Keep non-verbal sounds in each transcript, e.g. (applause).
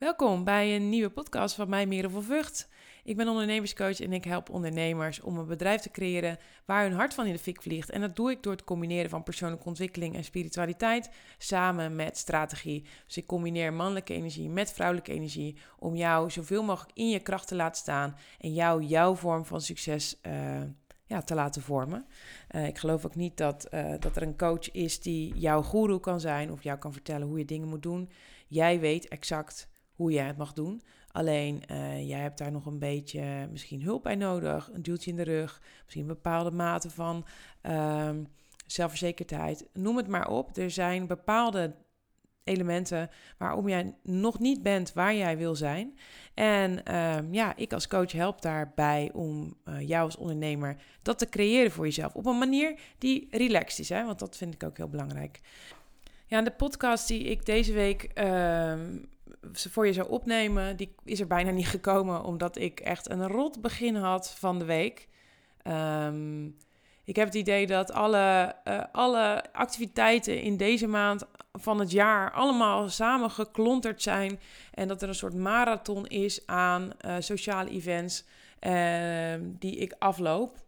Welkom bij een nieuwe podcast van mij, Merel van Vught. Ik ben ondernemerscoach en ik help ondernemers om een bedrijf te creëren waar hun hart van in de fik vliegt. En dat doe ik door het combineren van persoonlijke ontwikkeling en spiritualiteit samen met strategie. Dus ik combineer mannelijke energie met vrouwelijke energie om jou zoveel mogelijk in je kracht te laten staan en jou jouw vorm van succes uh, ja, te laten vormen. Uh, ik geloof ook niet dat, uh, dat er een coach is die jouw guru kan zijn of jou kan vertellen hoe je dingen moet doen. Jij weet exact hoe jij het mag doen. Alleen uh, jij hebt daar nog een beetje misschien hulp bij nodig, een duwtje in de rug, misschien een bepaalde mate van uh, zelfverzekerdheid. Noem het maar op. Er zijn bepaalde elementen waarom jij nog niet bent waar jij wil zijn. En uh, ja, ik als coach help daarbij om uh, jou als ondernemer dat te creëren voor jezelf. Op een manier die relaxed is, hè? want dat vind ik ook heel belangrijk. Ja, de podcast die ik deze week uh, voor je zou opnemen, die is er bijna niet gekomen, omdat ik echt een rot begin had van de week. Um, ik heb het idee dat alle, uh, alle activiteiten in deze maand van het jaar allemaal samen geklonterd zijn. En dat er een soort marathon is aan uh, sociale events uh, die ik afloop.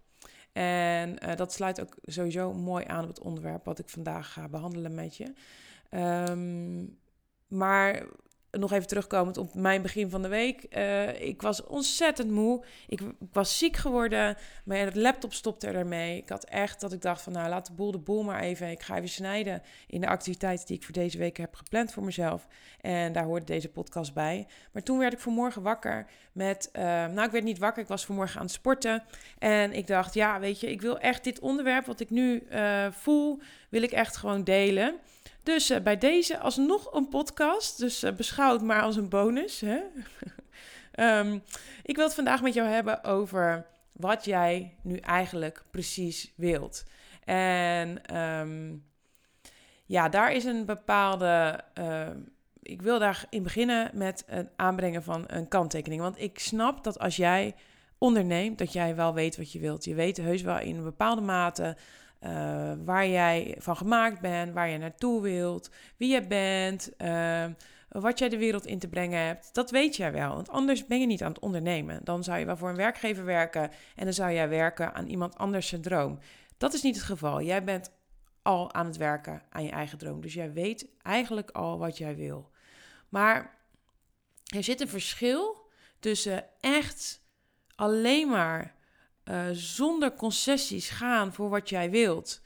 En uh, dat sluit ook sowieso mooi aan op het onderwerp wat ik vandaag ga behandelen met je. Um, maar nog even terugkomend op mijn begin van de week. Uh, ik was ontzettend moe. Ik, ik, was ziek geworden. Mijn laptop stopte ermee. Ik had echt dat ik dacht van nou laat de boel de boel maar even. Ik ga even snijden in de activiteiten die ik voor deze week heb gepland voor mezelf. En daar hoorde deze podcast bij. Maar toen werd ik vanmorgen wakker met... Uh, nou, ik werd niet wakker. Ik was vanmorgen aan het sporten. En ik dacht ja, weet je, ik wil echt dit onderwerp wat ik nu uh, voel... wil ik echt gewoon delen. Dus uh, bij deze alsnog een podcast. Dus uh, beschouw het maar als een bonus. Hè? um, (laughs) ik wil het vandaag met jou hebben over wat jij nu eigenlijk precies wilt. En um, ja, daar is een bepaalde. Uh, ik wil daarin beginnen met het aanbrengen van een kanttekening. Want ik snap dat als jij onderneemt, dat jij wel weet wat je wilt. Je weet heus wel in bepaalde mate uh, waar jij van gemaakt bent, waar je naartoe wilt, wie je bent, uh, wat jij de wereld in te brengen hebt. Dat weet jij wel, want anders ben je niet aan het ondernemen. Dan zou je wel voor een werkgever werken en dan zou jij werken aan iemand anders zijn droom. Dat is niet het geval. Jij bent al aan het werken aan je eigen droom. Dus jij weet eigenlijk al wat jij wil. Maar er zit een verschil tussen echt alleen maar uh, zonder concessies gaan voor wat jij wilt.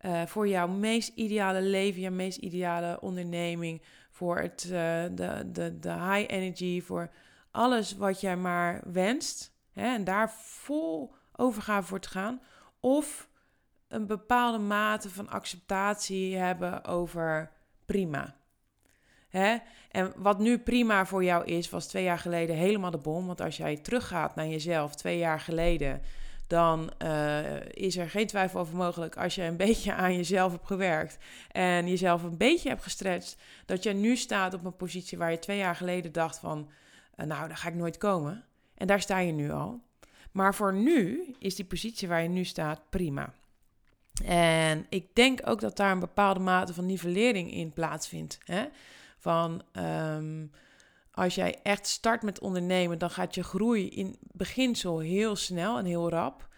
Uh, voor jouw meest ideale leven, jouw meest ideale onderneming. Voor het, uh, de, de, de high energy, voor alles wat jij maar wenst. Hè, en daar vol overgave voor te gaan. Of een bepaalde mate van acceptatie hebben over prima. Hè? En wat nu prima voor jou is, was twee jaar geleden helemaal de bom. Want als jij teruggaat naar jezelf twee jaar geleden, dan uh, is er geen twijfel over mogelijk als je een (laughs) beetje aan jezelf hebt gewerkt en jezelf een beetje hebt gestretched, dat je nu staat op een positie waar je twee jaar geleden dacht van, uh, nou, daar ga ik nooit komen. En daar sta je nu al. Maar voor nu is die positie waar je nu staat prima. En ik denk ook dat daar een bepaalde mate van nivellering in plaatsvindt. Hè? Van um, als jij echt start met ondernemen, dan gaat je groei in beginsel heel snel en heel rap.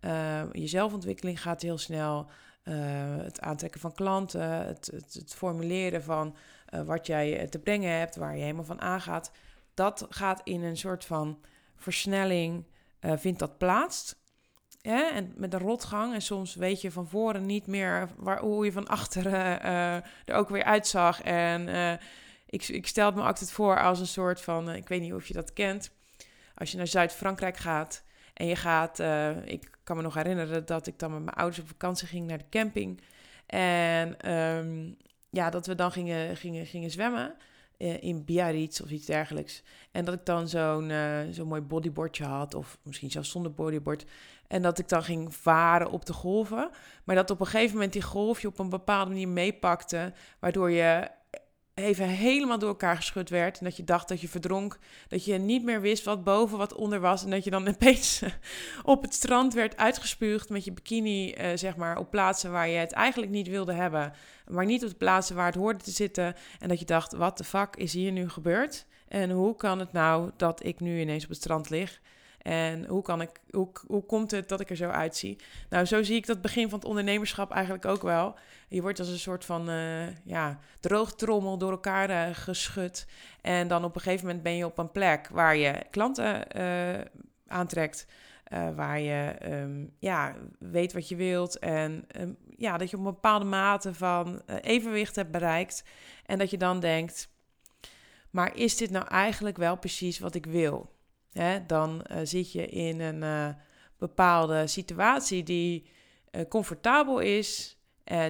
Uh, je zelfontwikkeling gaat heel snel. Uh, het aantrekken van klanten, het, het, het formuleren van uh, wat jij te brengen hebt, waar je helemaal van aangaat. Dat gaat in een soort van versnelling, vindt dat plaats. Ja, en met een rotgang. En soms weet je van voren niet meer waar, hoe je van achteren er ook weer uitzag. En ik, ik stel het me altijd voor als een soort van, uh, ik weet niet of je dat kent, als je naar Zuid-Frankrijk gaat en je gaat, ik kan me nog herinneren dat ik dan met mijn ouders op vakantie ging naar de camping. En um, ja, dat we dan gingen, gingen, gingen zwemmen in Biarritz of iets dergelijks. En dat ik dan zo'n zo'n mooi bodyboardje had, of misschien zelfs zonder bodyboard. En dat ik dan ging varen op de golven. Maar dat op een gegeven moment die golf je op een bepaalde manier meepakte, waardoor je even helemaal door elkaar geschud werd. En dat je dacht dat je verdronk. Dat je niet meer wist wat boven, wat onder was. En dat je dan (laughs) opeens op het strand werd uitgespuugd met je bikini, uh, zeg maar, op plaatsen waar je het eigenlijk niet wilde hebben. Maar niet op de plaatsen waar het hoorde te zitten. En dat je dacht, wat de fuck is hier nu gebeurd? En hoe kan het nou dat ik nu ineens op het strand lig? En hoe, kan ik, hoe, hoe komt het dat ik er zo uitzie? Nou, zo zie ik dat begin van het ondernemerschap eigenlijk ook wel. Je wordt als een soort van uh, ja, droogtrommel door elkaar uh, geschud. En dan op een gegeven moment ben je op een plek waar je klanten uh, aantrekt. waar je um, ja, weet wat je wilt. En um, ja, dat je op een bepaalde mate van evenwicht hebt bereikt. En dat je dan denkt: maar is dit nou eigenlijk wel precies wat ik wil? Dan uh, zit je in een uh, bepaalde situatie die uh, comfortabel is,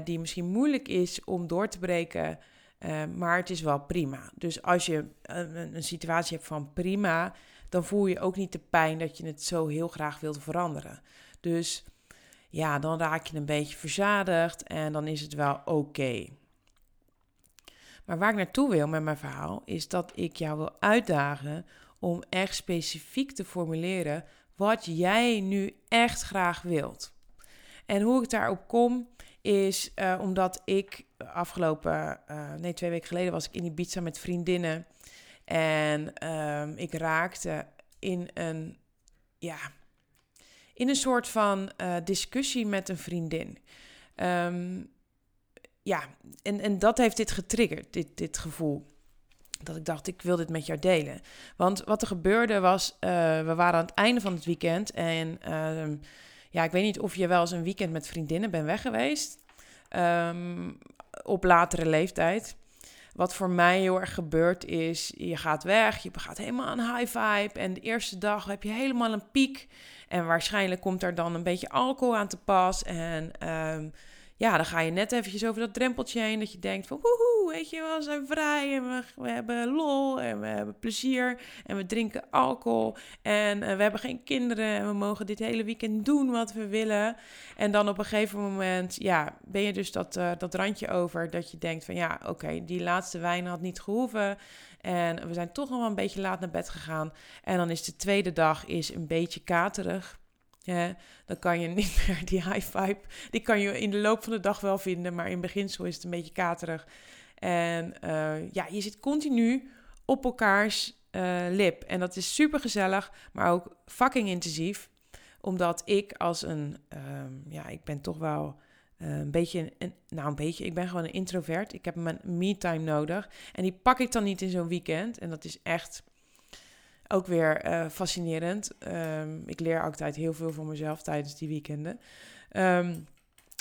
die misschien moeilijk is om door te breken, maar het is wel prima. Dus als je een, een, situatie hebt van prima, dan voel je ook niet de pijn dat je het zo heel graag wilt veranderen. Dus ja, dan raak je een beetje verzadigd en dan is het wel oké. Maar waar ik naartoe wil met mijn verhaal is dat ik jou wil uitdagen om echt specifiek te formuleren wat jij nu echt graag wilt. En hoe ik daarop kom is uh, omdat ik afgelopen, uh, nee twee weken geleden was ik in Ibiza met vriendinnen. En uh, ik raakte in een, ja, in een soort van uh, discussie met een vriendin. Um, ja, en, en dat heeft dit getriggerd, dit, dit gevoel. Dat ik dacht, ik wil dit met jou delen. Want wat er gebeurde was, uh, we waren aan het einde van het weekend. En uh, ja, ik weet niet of je wel eens een weekend met vriendinnen bent weg geweest. Um, op latere leeftijd. Wat voor mij heel erg gebeurt is, je gaat weg, je gaat helemaal aan high vibe. En de eerste dag heb je helemaal een piek. En waarschijnlijk komt er dan een beetje alcohol aan te pas. En um, ja, dan ga je net eventjes over dat drempeltje heen. Dat je denkt van woehoe, weet je wel, we zijn vrij en we, hebben lol en we hebben plezier. En we drinken alcohol en uh, we hebben geen kinderen. En we mogen dit hele weekend doen wat we willen. En dan op een gegeven moment, ja, ben je dus dat, uh, dat randje over. Dat je denkt van ja, oké, die laatste wijn had niet gehoeven. En we zijn toch nog wel een beetje laat naar bed gegaan. En dan is de tweede dag is een beetje katerig. Dan kan je niet meer die high vibe. Die kan je in de loop van de dag wel vinden, maar in beginsel is het een beetje katerig. En uh, ja, je zit continu op elkaars uh, lip. En dat is super gezellig, maar ook fucking intensief. Omdat ik als een, um, ja, ik ben toch wel uh, een beetje, een, nou een beetje, ik ben gewoon een introvert. Ik heb mijn me-time nodig. En die pak ik dan niet in zo'n weekend. En dat is echt ook weer fascinerend. Um, ik leer altijd heel veel van mezelf tijdens die weekenden. Um,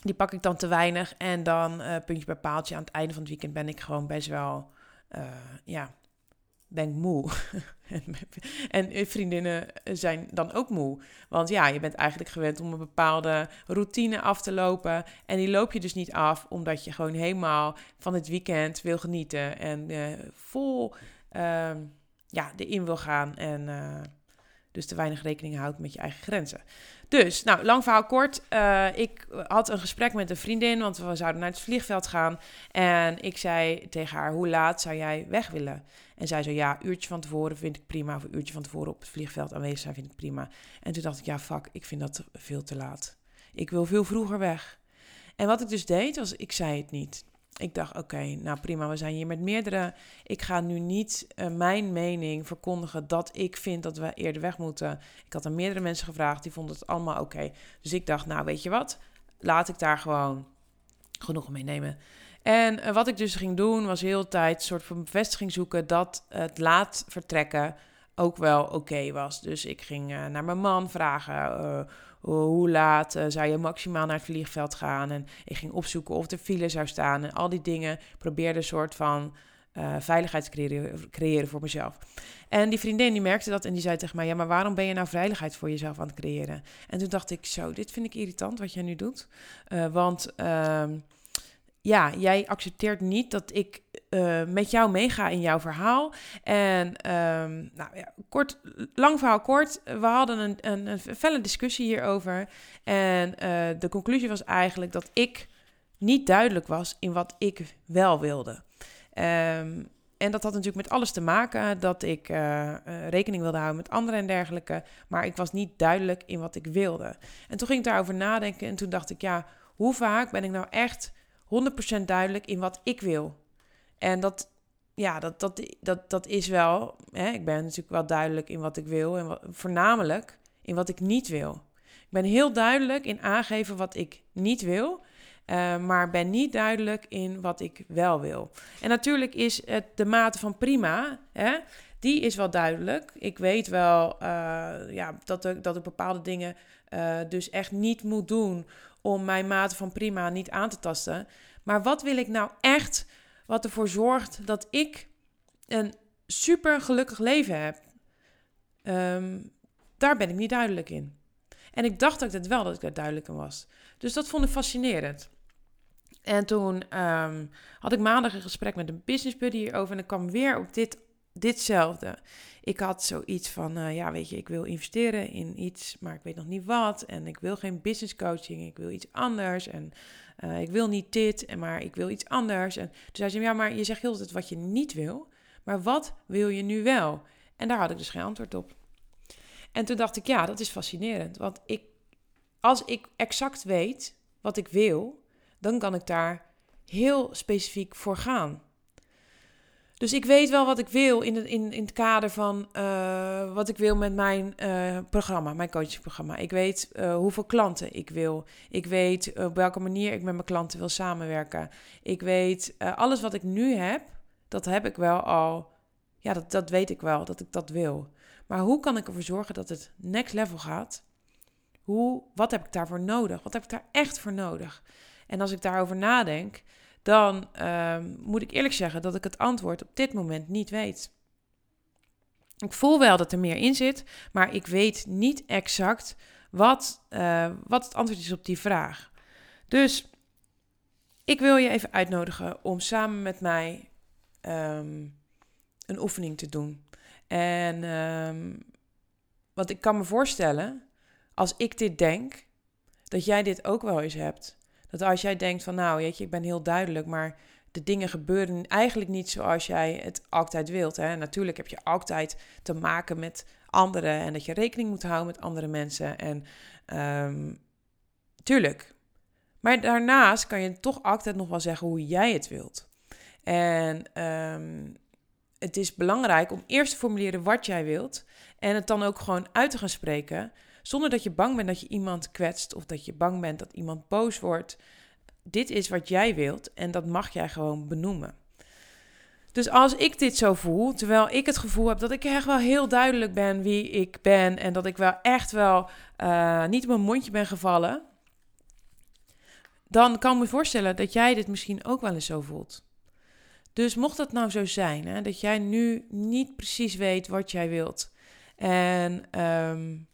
die pak ik dan te weinig. En dan uh, puntje bij paaltje aan het einde van het weekend ben ik gewoon best wel, uh, ja, ben ik moe. (laughs) en vriendinnen zijn dan ook moe. Want ja, je bent eigenlijk gewend om een bepaalde routine af te lopen. En die loop je dus niet af, omdat je gewoon helemaal van het weekend wil genieten. En vol... Uh, ja, erin wil gaan en dus te weinig rekening houdt met je eigen grenzen. Dus, nou, lang verhaal kort. Uh, ik had een gesprek met een vriendin, want we zouden naar het vliegveld gaan. En ik zei tegen haar, hoe laat zou jij weg willen? En zij zei, ja, uurtje van tevoren vind ik prima. Of een uurtje van tevoren op het vliegveld aanwezig zijn vind ik prima. En toen dacht ik, ja, fuck, ik vind dat veel te laat. Ik wil veel vroeger weg. En wat ik dus deed, was, ik zei het niet ik dacht, oké, nou prima, we zijn hier met meerdere. Ik ga nu niet uh, mijn mening verkondigen dat ik vind dat we eerder weg moeten. Ik had aan meerdere mensen gevraagd, die vonden het allemaal oké. Dus ik dacht, nou weet je wat, laat ik daar gewoon genoeg mee nemen. En uh, wat ik dus ging doen, was heel tijd een soort van bevestiging zoeken dat het laat vertrekken ook wel oké was. Dus ik ging uh, naar mijn man vragen hoe laat uh, zou je maximaal naar het vliegveld gaan. En ik ging opzoeken of er file zou staan. En al die dingen probeerde een soort van uh, veiligheid te creëren, creëren, voor mezelf. En die vriendin die merkte dat en die zei tegen mij: Ja, maar waarom ben je nou veiligheid voor jezelf aan het creëren? En toen dacht ik: Zo, dit vind ik irritant wat jij nu doet. Uh, want. Uh, ja, jij accepteert niet dat ik uh, met jou meega in jouw verhaal. En um, nou ja, kort, lang verhaal kort. We hadden een, een, een felle discussie hierover. En uh, de conclusie was eigenlijk dat ik niet duidelijk was in wat ik wel wilde. Ehm, en dat had natuurlijk met alles te maken dat ik uh, rekening wilde houden met anderen en dergelijke. Maar ik was niet duidelijk in wat ik wilde. En toen ging ik daarover nadenken en toen dacht ik, ja, hoe vaak ben ik nou echt 100% duidelijk in wat ik wil? En dat, ja, dat, dat, dat, dat is wel, hè, ik ben natuurlijk wel duidelijk in wat ik wil en voornamelijk in wat ik niet wil. Ik ben heel duidelijk in aangeven wat ik niet wil. Uh, maar ben niet duidelijk in wat ik wel wil. En natuurlijk is het de mate van prima, hè, die is wel duidelijk. Ik weet wel uh, ja, dat, ik, dat ik bepaalde dingen uh, dus echt niet moet doen om mijn mate van prima niet aan te tasten. Maar wat wil ik nou echt wat ervoor zorgt dat ik een super gelukkig leven heb? Um, daar ben ik niet duidelijk in. En ik dacht ook dat wel dat ik daar duidelijk in was. Dus dat vond ik fascinerend. En toen um, had ik maandag een gesprek met een business buddy hierover. En ik kwam weer op dit, ditzelfde. Ik had zoiets van, uh, ja, weet je, ik wil investeren in iets, maar ik weet nog niet wat. En ik wil geen business coaching, ik wil iets anders. En uh, ik wil niet dit, maar ik wil iets anders. En toen zei ze, ja, maar je zegt heel tijd wat je niet wil. Maar wat wil je nu wel? En daar had ik dus geen antwoord op. En toen dacht ik, ja, dat is fascinerend. Want ik, als ik exact weet wat ik wil, dan kan ik daar heel specifiek voor gaan. Dus ik weet wel wat ik wil in in, in het kader van uh, wat ik wil met mijn uh, programma, mijn coachingprogramma. Ik weet uh, hoeveel klanten ik wil. Ik weet op welke manier ik met mijn klanten wil samenwerken. Ik weet alles wat ik nu heb, dat heb ik wel al. Ja, dat, dat weet ik wel, dat ik dat wil. Maar hoe kan ik ervoor zorgen dat het next level gaat? Hoe, wat heb ik daarvoor nodig? Wat heb ik daar echt voor nodig? En als ik daarover nadenk, dan uh, moet ik eerlijk zeggen dat ik het antwoord op dit moment niet weet. Ik voel wel dat er meer in zit, maar ik weet niet exact wat, uh, wat het antwoord is op die vraag. Dus ik wil je even uitnodigen om samen met mij um, een oefening te doen. En um, want ik kan me voorstellen, als ik dit denk, dat jij dit ook wel eens hebt. Dat als jij denkt van nou, weet je, ik ben heel duidelijk, maar de dingen gebeuren eigenlijk niet zoals jij het altijd wilt. Hè? Natuurlijk heb je altijd te maken met anderen en dat je rekening moet houden met andere mensen. En um, tuurlijk. Maar daarnaast kan je toch altijd nog wel zeggen hoe jij het wilt. En um, het is belangrijk om eerst te formuleren wat jij wilt en het dan ook gewoon uit te gaan spreken, zonder dat je bang bent dat je iemand kwetst of dat je bang bent dat iemand boos wordt. Dit is wat jij wilt en dat mag jij gewoon benoemen. Dus als ik dit zo voel, terwijl ik het gevoel heb dat ik echt wel heel duidelijk ben wie ik ben en dat ik wel echt wel uh, niet op mijn mondje ben gevallen, dan kan ik me voorstellen dat jij dit misschien ook wel eens zo voelt. Dus mocht dat nou zo zijn, hè, dat jij nu niet precies weet wat jij wilt. En um,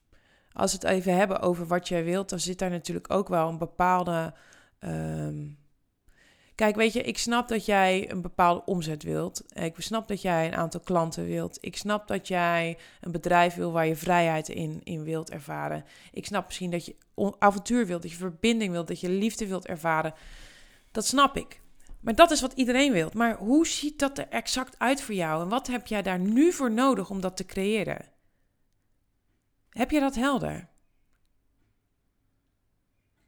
als we het even hebben over wat jij wilt, dan zit daar natuurlijk ook wel een bepaalde. Um, Kijk, weet je, ik snap dat jij een bepaalde omzet wilt. Ik snap dat jij een aantal klanten wilt. Ik snap dat jij een bedrijf wil waar je vrijheid in, in wilt ervaren. Ik snap misschien dat je avontuur wilt, dat je verbinding wilt, dat je liefde wilt ervaren. Dat snap ik. Maar dat is wat iedereen wil. Maar hoe ziet dat er exact uit voor jou? En wat heb jij daar nu voor nodig om dat te creëren? Heb je dat helder?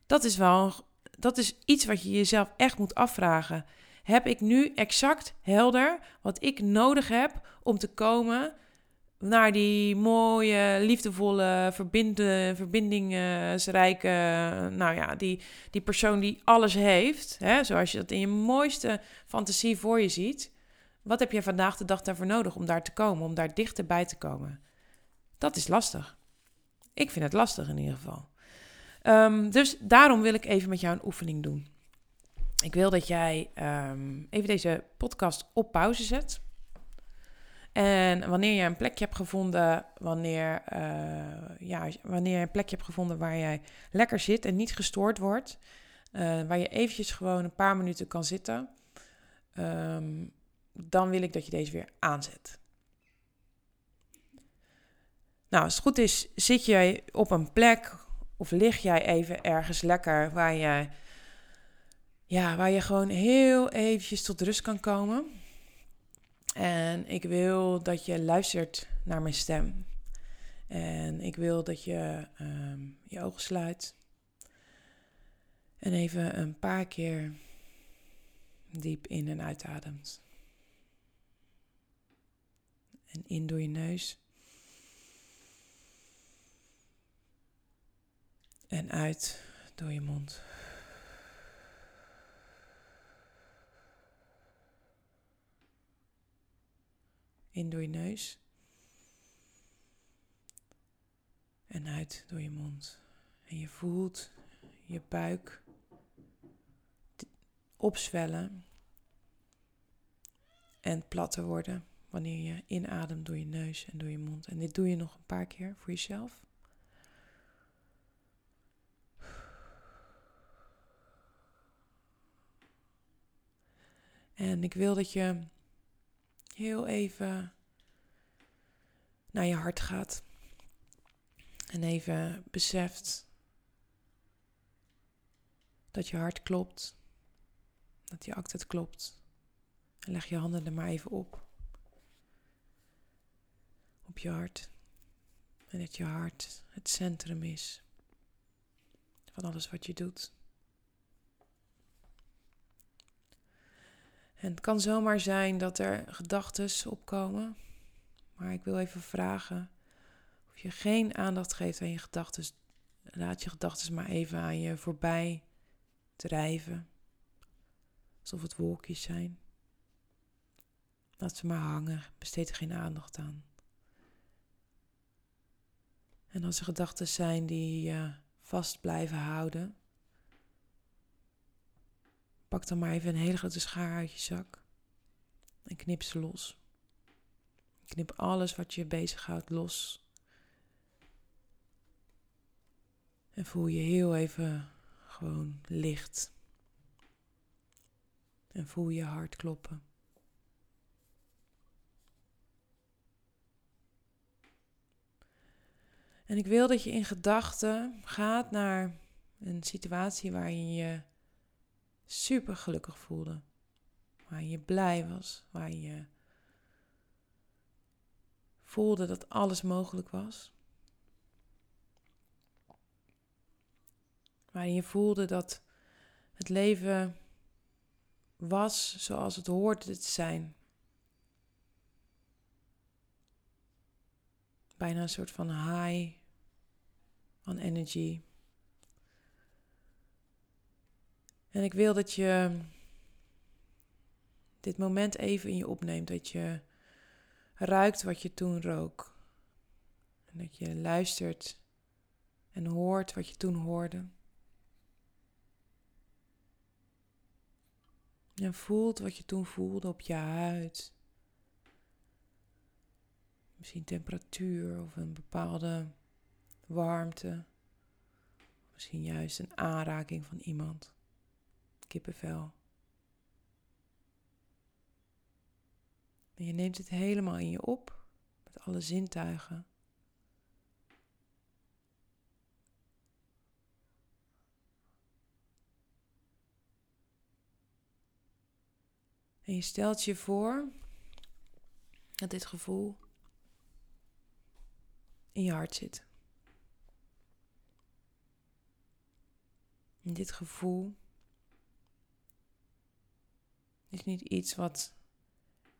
Dat is wel dat is iets wat je jezelf echt moet afvragen. Heb ik nu exact helder wat ik nodig heb om te komen naar die mooie, liefdevolle, verbinde, verbindingsrijke, nou ja, die, die persoon die alles heeft, hè, zoals je dat in je mooiste fantasie voor je ziet. Wat heb je vandaag de dag daarvoor nodig om daar te komen, om daar dichterbij te komen? Dat is lastig. Ik vind het lastig in ieder geval. Um, dus daarom wil ik even met jou een oefening doen. Ik wil dat jij um, even deze podcast op pauze zet. En wanneer je een plekje hebt gevonden, wanneer, uh, ja, wanneer je een plekje hebt gevonden waar jij lekker zit en niet gestoord wordt, uh, waar je eventjes gewoon een paar minuten kan zitten, um, dan wil ik dat je deze weer aanzet. Nou, als het goed is, zit je op een plek of lig jij even ergens lekker waar je, ja, waar je gewoon heel eventjes tot rust kan komen. En ik wil dat je luistert naar mijn stem. En ik wil dat je ehm, je ogen sluit. En even een paar keer diep in en uitademt. En in door je neus. En uit door je mond. In door je neus. En uit door je mond. En je voelt je buik opzwellen en platter worden wanneer je inademt door je neus en door je mond. En dit doe je nog een paar keer voor jezelf. En ik wil dat je heel even naar je hart gaat. En even beseft dat je hart klopt. Dat je het klopt. En leg je handen er maar even op. Op je hart. En dat je hart het centrum is van alles wat je doet. En het kan zomaar zijn dat er gedachten opkomen. Maar ik wil even vragen of je geen aandacht geeft aan je gedachten. Laat je gedachten maar even aan je voorbij drijven. Alsof het wolkjes zijn. Laat ze maar hangen. Besteed er geen aandacht aan. En als er gedachten zijn die je vast blijven houden, Pak dan maar even een hele grote schaar uit je zak en knip ze los. Knip alles wat je bezighoudt los. En voel je heel even gewoon licht. En voel je hart kloppen. En ik wil dat je in gedachten gaat naar een situatie waarin je super gelukkig voelde. Waar je blij was, waar je voelde dat alles mogelijk was. Waar je voelde dat het leven was zoals het hoorde te zijn. Bijna een soort van high on energy. En ik wil dat je dit moment even in je opneemt. Dat je ruikt wat je toen rook. En dat je luistert en hoort wat je toen hoorde. En voelt wat je toen voelde op je huid. Misschien temperatuur of een bepaalde warmte. Misschien juist een aanraking van iemand kippenvel. En je neemt het helemaal in je op met alle zintuigen. En je stelt je voor dat dit gevoel in je hart zit. En dit gevoel is niet iets wat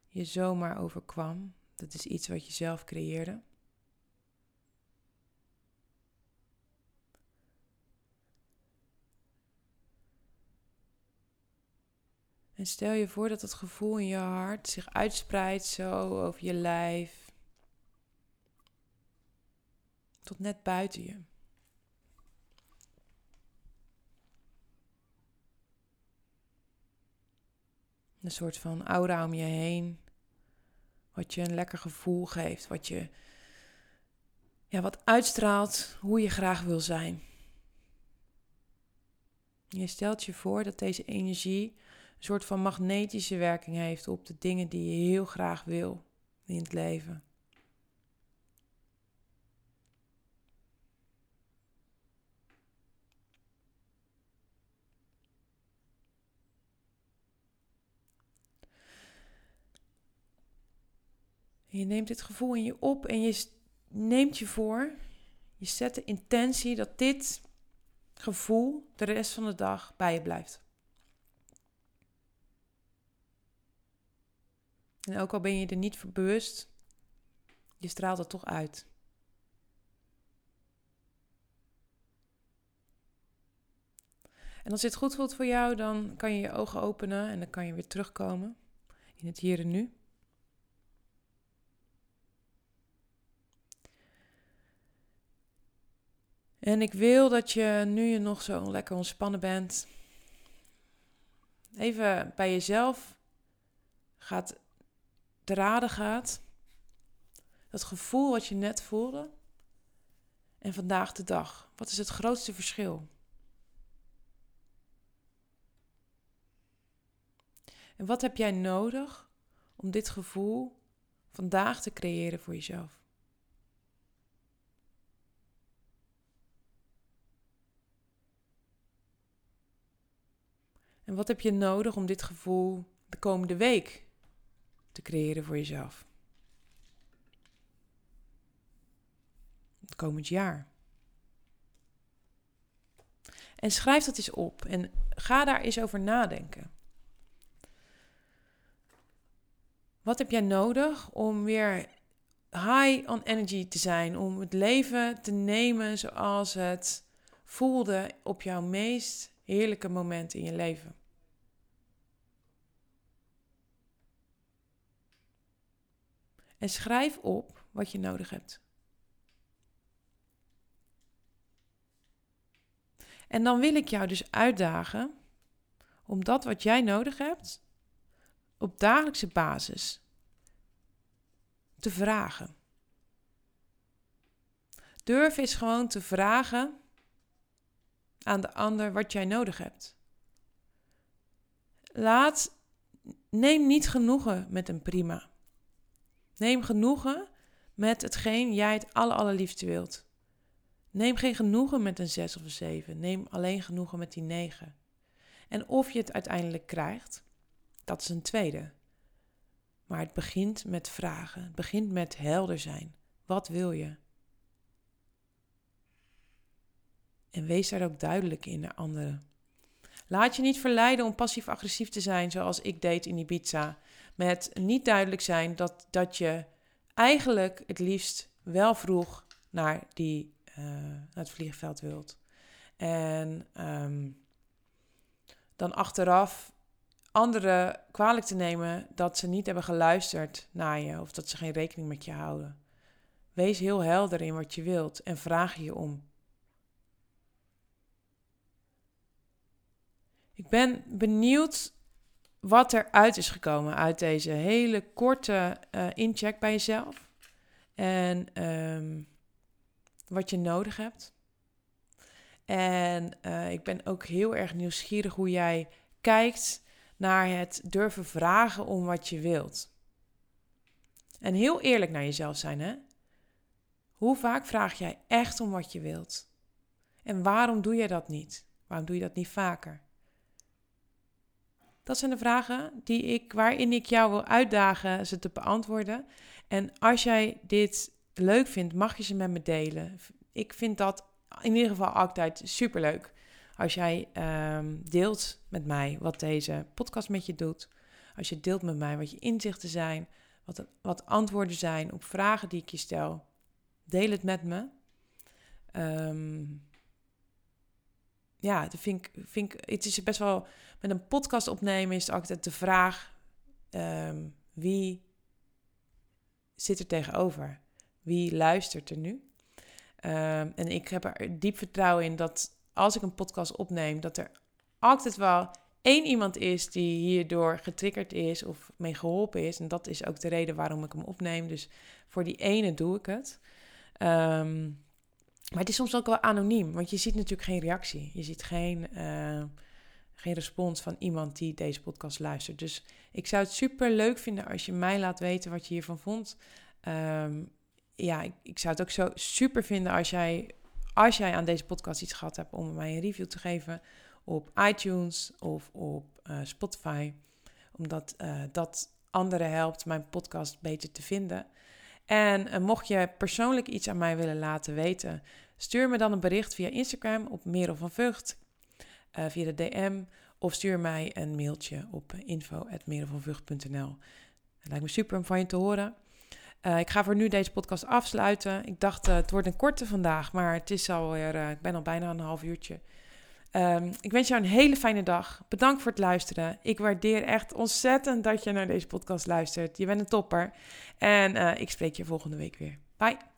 je zomaar overkwam. Dat is iets wat je zelf creëerde. En stel je voor dat het gevoel in je hart zich uitspreidt zo over je lijf. Tot net buiten je. Een soort van aura om je heen. Wat je een lekker gevoel geeft. Wat je ja, wat uitstraalt hoe je graag wil zijn. Je stelt je voor dat deze energie een soort van magnetische werking heeft op de dingen die je heel graag wil in het leven. Je neemt dit gevoel in je op en je neemt je voor, je zet de intentie dat dit gevoel de rest van de dag bij je blijft. En ook al ben je er niet bewust, je straalt het toch uit. En als dit goed voelt voor jou, dan kan je je ogen openen en dan kan je weer terugkomen in het hier en nu. En ik wil dat je, nu je nog zo lekker ontspannen bent, even bij jezelf gaat te raden gaat. Dat gevoel wat je net voelde en vandaag de dag. Wat is het grootste verschil? En wat heb jij nodig om dit gevoel vandaag te creëren voor jezelf? En wat heb je nodig om dit gevoel de komende week te creëren voor jezelf? Het komend jaar. En schrijf dat eens op en ga daar eens over nadenken. Wat heb jij nodig om weer high on energy te zijn? Om het leven te nemen zoals het voelde op jouw meest heerlijke moment in je leven? En schrijf op wat je nodig hebt. En dan wil ik jou dus uitdagen om dat wat jij nodig hebt op dagelijkse basis te vragen. Durf eens gewoon te vragen aan de ander wat jij nodig hebt. Laat, neem niet genoegen met een prima. Neem genoegen met hetgeen jij het aller, allerliefste wilt. Neem geen genoegen met een 6 of een 7. Neem alleen genoegen met die 9. En of je het uiteindelijk krijgt, dat is een tweede. Maar het begint met vragen. Het begint met helder zijn. Wat wil je? En wees daar ook duidelijk in naar anderen. Laat je niet verleiden om passief-agressief te zijn zoals ik deed in Ibiza. Met niet duidelijk zijn dat, dat je eigenlijk het liefst wel vroeg naar, die, uh, naar het vliegveld wilt. En um, dan achteraf anderen kwalijk te nemen dat ze niet hebben geluisterd naar je of dat ze geen rekening met je houden. Wees heel helder in wat je wilt en vraag je om. Ik ben benieuwd wat er uit is gekomen uit deze hele korte uh, incheck bij jezelf. En um, wat je nodig hebt. En uh, ik ben ook heel erg nieuwsgierig hoe jij kijkt naar het durven vragen om wat je wilt. En heel eerlijk naar jezelf zijn, hè? Hoe vaak vraag jij echt om wat je wilt? En waarom doe je dat niet? Waarom doe je dat niet vaker? Dat zijn de vragen die ik, waarin ik jou wil uitdagen ze te beantwoorden. En als jij dit leuk vindt, mag je ze met me delen. Ik vind dat in ieder geval altijd superleuk. Als jij ehm, deelt met mij wat deze podcast met je doet. Als je deelt met mij wat je inzichten zijn. Wat, wat antwoorden zijn op vragen die ik je stel. Deel het met me. Um, ja, dat vind ik, vind ik, het is best wel, met een podcast opnemen is het altijd de vraag, um, wie zit er tegenover? Wie luistert er nu? Um, en ik heb er diep vertrouwen in dat als ik een podcast opneem, dat er altijd wel één iemand is die hierdoor getriggerd is of mee geholpen is. En dat is ook de reden waarom ik hem opneem. Dus voor die ene doe ik het. Um, maar het is soms ook wel anoniem, want je ziet natuurlijk geen reactie. Je ziet geen, uh, geen respons van iemand die deze podcast luistert. Dus ik zou het super leuk vinden als je mij laat weten wat je hiervan vond. Um, ja, ik, ik, zou het ook zo super vinden als jij, als jij aan deze podcast iets gehad hebt om mij een review te geven op iTunes of op uh, Spotify. Omdat uh, dat anderen helpt mijn podcast beter te vinden. En mocht je persoonlijk iets aan mij willen laten weten, stuur me dan een bericht via Instagram op Merel van Vught, via de DM, of stuur mij een mailtje op info.merelvanvught.nl. Het lijkt me super om van je te horen. Uh, ik ga voor nu deze podcast afsluiten. Ik dacht, het wordt een korte vandaag, maar het is alweer, ik ben al bijna een half uurtje. Um, ik wens jou een hele fijne dag. Bedankt voor het luisteren. Ik waardeer echt ontzettend dat je naar deze podcast luistert. Je bent een topper. En ik spreek je volgende week weer. Bye.